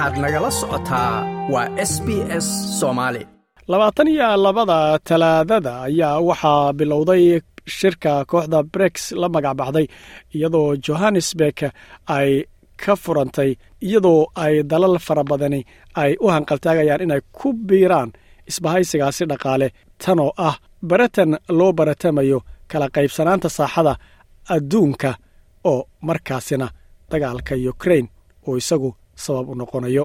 waxaad nagala socotaa waa s b s soomaali labaatan iyo labada talaadada ayaa waxaa bilowday shirka kooxda brex la magac baxday iyadoo johannesburg ay ka furantay iyadoo ay dalal fara badani ay u hanqaltaagayaan inay ku biiraan isbahaysigaasi dhaqaale. Tanoo ah baratan loo baratamayo kala qaybsanaanta saaxada adduunka oo markaasina dagaalka ukrain uu isagu sabab u noqonayo.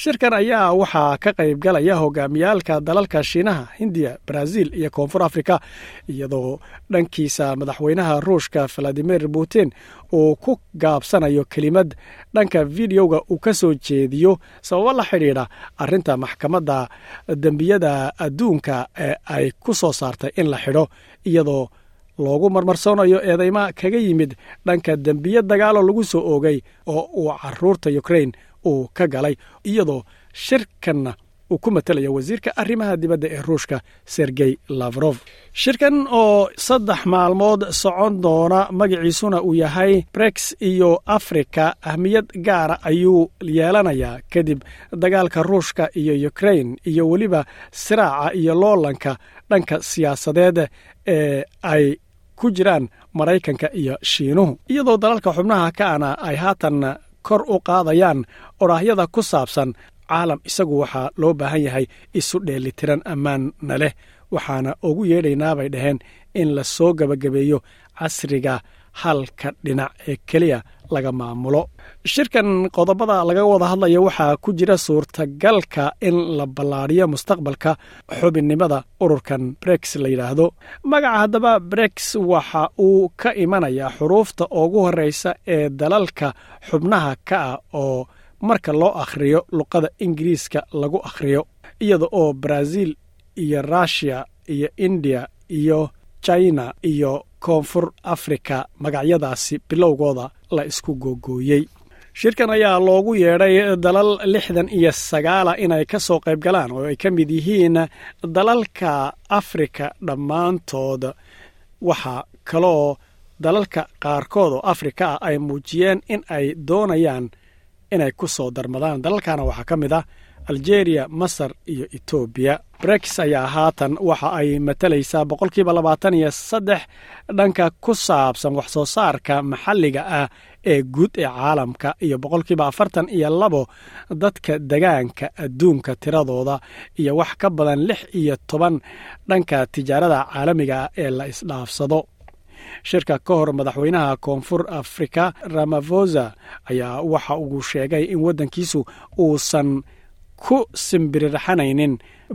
Shirkan ayaa waxaa ka qaybgalaya hogaamiyaalka dalalka shiinaha hindiya brazil iyo koonfur afrika iyadoo dhankiisa madaxweynaha ruushka valadimir putin uu ku gaabsanayo kelimad dhanka videoga uu ka soo jeediyo sababo la xidhiidha arrinta maxkamadda dembiyada adduunka ee ay ku soo saartay in la xidho iyadoo loogu marmarsoonayo eedeyma kaga yimid dhanka dembiye dagaalo lagu soo oogay oo uu carruurta ukrain uu ka galay iyadoo shirkanna uu ku matelayo wasiirka arrimaha dibadda ee ruushka sergey lafrof shirkan oo saddex maalmood socon doona magaciisuna uu yahay brex iyo afrika ahmiyad gaara ayuu yeelanayaa. Kadib dagaalka ruushka iyo ukrain iyo weliba siraaca iyo loolanka dhanka siyaasadeed ee ay ku jiraan maraykanka iyo shiinuhu. Iyadoo dalalka xubnaha kaana ay haatan kor u qaadayaan odhaahyada ku saabsan caalam isagu waxaa loo baahan yahay isu dheelitiran ammaanna leh. Waxaana ugu yeedhaynaa bay dhaheen in la soo gebagabeeyo casriga halka dhinac ee keliya laga maamulo. Shirkan qodobada laga wada hadlaya waxaa ku jira suurtagalka in la ballaadhiyo mustaqbalka xubinnimada ururkan brex la yidhaahdo magaca haddaba brex waxa uu ka imanayaa xuruufta ugu horreysa ee dalalka xubnaha ka ah oo marka loo akhriyo luqada ingiriiska lagu akhriyo iyada oo brazil iyo russiya iyo indiya iyo china iyo koonfur afrika magacyadaasi bilowgooda la isku googooyey. Shirkan ayaa loogu yeedhay dalal lixdan iyo sagaala inay ka soo qayb galaan oo ay ka mid yihiin dalalka afrika dhammaantood. Waxaa kaloo dalalka qaarkood oo afrika ah ay muujiyeen in ay doonayaan inay ku soo darmadaan. Dalalkana waxaa ka mid ah algeria masar iyo etoobiya brex ayaa haatan waxa ay matalaysaa boqolkiiba labaatan iyo saddex dhanka ku saabsan wax soo saarka maxalliga ah ee guud ee caalamka iyo boqolkiiba afartan iyo labo dadka degaanka adduunka tiradooda iyo wax ka badan lix iyo toban dhanka tijaarada caalamiga ah ee la isdhaafsado. Shirka ka hor madaxweynaha koonfur afrika ramafosa ayaa waxa uu sheegay in waddankiisu uusan ku simbirirxanaynin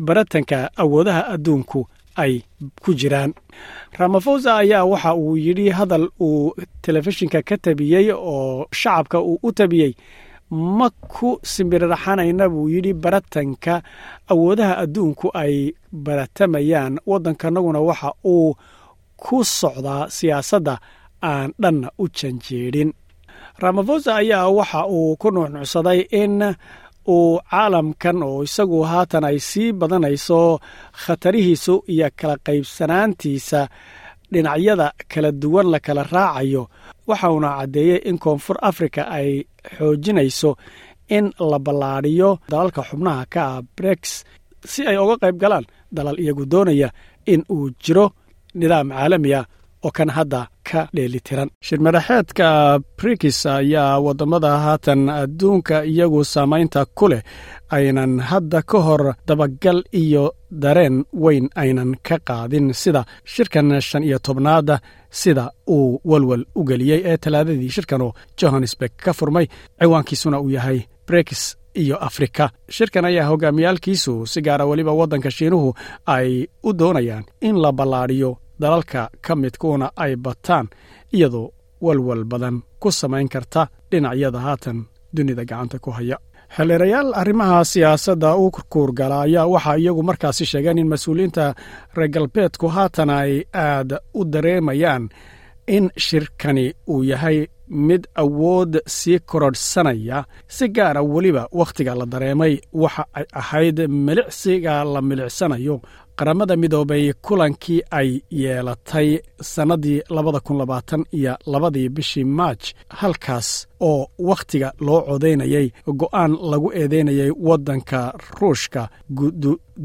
baratanka awoodaha adduunku ay ku jiraan. Ramafosa ayaa waxa uu yidhi hadal uu telefishinka ka tabiyey oo shacabka uu u tabiyey ma ku simbirirxanayna buu yidhi baratanka awoodaha adduunku ay baratamayaan waddankanaguna waxa uu ku socdaa siyaasadda aan dhanna u janjeedhin ramafosa ayaa waxa uu ku nuuxnuucsaday in uu caalamkan oo isagu haatan ay sii badanayso khatarihiisu iyo kala qaybsanaantiisa dhinacyada kala duwan la kala raacayo waxauna caddeeyey in koonfur afrika ay xoojinayso in la ballaadhiyo dalalka xubnaha ka ah brex si ay uga qayb galaan dalal iyagu doonaya in uu jiro nidaam caalamiya oo kan hadda ka dheelitiran. Shirmadaxeedka brikis ayaa waddamada haatan adduunka iyagu saamaynta ku leh aynan hadda ka hor dabagal iyo dareen weyn aynan ka qaadin sida shirkan shan iyo tobnaada sida uu walwal u geliyey ee talaadadii shirkanoo johannesburg ka furmay ciwaankiisuna uu yahay brikis iyo afrika. Shirkan ayaa hogaamiyaalkiisu si gaara weliba waddanka shiinuhu ay u doonayaan in la ballaadhiyo dalalka ka midkuuna ay bataan iyadoo walwal badan ku samayn karta dhinacyada haatan dunida gacanta ku haya. Xildhirayaal arrimaha siyaasadda u kurkuurgala ayaa waxaa iyagu markaasi sheegeen in mas'uuliyiinta reer galbeedku haatan ay aad u dareemayaan in shirkani uu yahay mid awood sii korodhsanaya si gaara weliba wakhtiga la dareemay. Waxa ay ahayd milicsiga la milicsanayo qaramada midoobay kulankii ay yeelatay sannaddii labada kun labaatan iyo labadii bishii maaj halkaas oo wakhtiga loo codaynayay go'aan lagu eedeynayay waddanka ruushka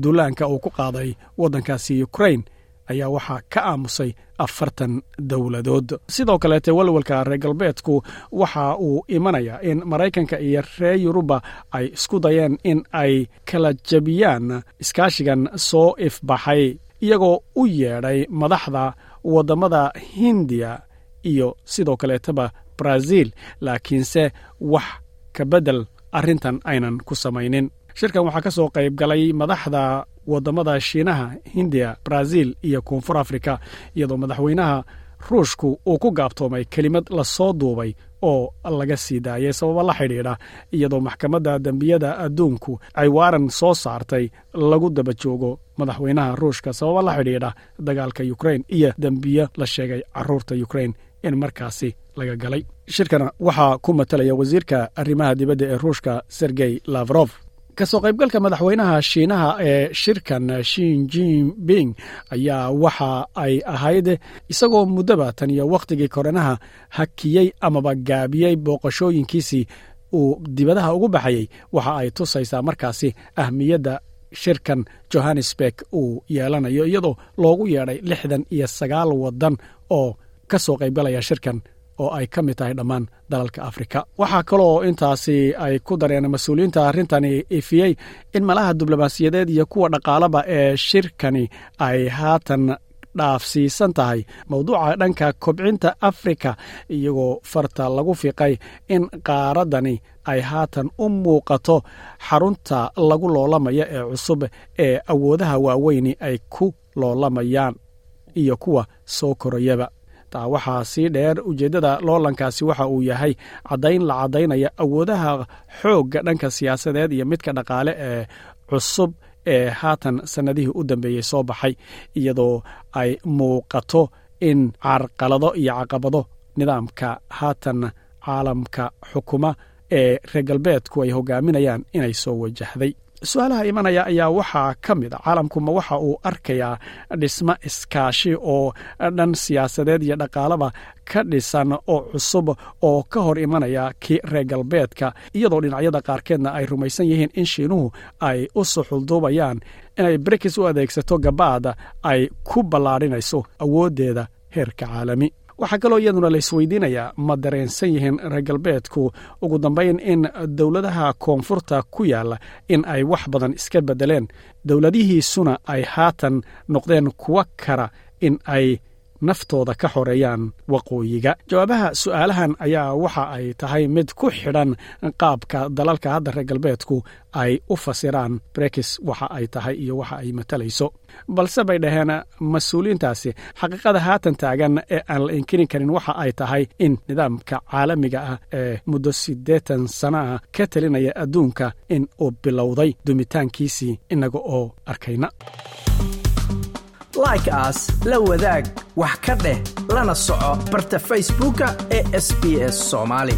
duulaanka uu ku qaaday waddankaasi ukrain ayaa waxaa ka aamusay afartan dowladood. Sidoo kaleete walwalka reer galbeedku waxa uu imanayaa in maraykanka iyo reer yuruba ay isku dayeen in ay kala jebiyaan iskaashigan soo ifbaxay iyagoo u yeedhay madaxda waddamada hindiya iyo sidoo kaleetaba brazil. Laakiinse wax ka beddel arrintan aynan ku samaynin. Shirkan waxaa ka soo qayb galay madaxda waddamada shiinaha hindiya brazil iyo koonfur afrika iyadoo madaxweynaha ruushku uu ku gaabtoomay kelimad la soo duubay oo laga sii daayay sababo la xidhiidha iyadoo maxkamadda dembiyada adduunku ay waaran soo saartay lagu daba joogo madaxweynaha ruushka sababo la xidhiidha dagaalka ukrain iyo dembiyo la sheegay carruurta ukrain in markaasi laga galay. Shirkana waxaa ku matalaya wasiirka arrimaha dibadda ee ruushka sergey lavrof ka soo qaybgalka madaxweynaha shiinaha ee shirkan shin jinping ayaa waxa ay ahayd isagoo muddaba tan iyo wakhtigii korenaha hakiyey amaba gaabiyey booqashooyinkiisii uu dibadaha ugu baxayey waxa ay tusaysaa markaasi ahmiyadda shirkan johannesburg uu yeelanayo iyadoo loogu yeedhay lixdan iyo sagaal waddan oo ka soo qaybgalaya shirkan oo ay ka mid tahay dhammaan dalalka afrika. Waxaa kaloo intaasi ay ku dareen mas'uuliyiinta arrintani ifiyey in malaha diblomaasiyadeed iyo kuwa dhaqaalaba ee shirkani ay haatan dhaafsiisan tahay. Mowduuca dhanka kobcinta afrika iyagoo farta lagu fiiqay in qaaraddani ay haatan u muuqato xarunta lagu loolamaya ee cusub ee awoodaha waaweyni ay ku loolamayaan iyo kuwa soo korayaba taa waxaa sii dheer ujeeddada loolankaasi waxa uu yahay caddayn la caddaynaya awoodaha xoogga dhanka siyaasadeed iyo midka dhaqaale ee cusub ee haatan sannadihii u dambeeyey soo baxay iyadoo ay muuqato in carqalado iyo caqabado nidaamka haatan caalamka xukuma ee reer galbeedku ay hogaaminayaan inay soo wajahday su'aalaha imanaya ayaa waxaa ka mid a. Caalamkuma waxa uu arkayaa dhismo iskaashi oo dhan siyaasadeed iyo dhaqaalaba ka dhisan oo cusub oo ka hor imanaya kii reer galbeedka iyadoo dhinacyada qaarkeedna ay rumaysan yihiin in shiinuhu ay u suxulduubayaan inay brikis u adeegsato gabaada ay ku ballaadhinayso awooddeeda heerka caalami waxaa kaloo iyaduna la isweydiinayaa ma dareensan yihiin reer galbeedku. Ugu dambayn in dowladaha koonfurta ku yaalla in ay wax badan iska beddeleen. Dowladihiisuna ay haatan noqdeen kuwa kara in ay naftooda ka xoreeyaan waqooyiga. Jawaabaha su'aalahan ayaa waxa ay tahay mid ku xidhan qaabka dalalka hadda reer galbeedku ay u fasiraan. Brekis waxa ay tahay iyo waxa ay matalayso balse bay dhaheen mas'uuliyiintaasi xaqiiqada haatan taagan ee aan la inkirin karin waxa ay tahay in nidaamka caalamiga ah ee muddo siddeetan sano ah ka telinaya adduunka in uu bilowday dumitaankiisii inaga oo arkayna like aas la wadaag wax ka dheh lana soco barta facebooka ee sb s soomaali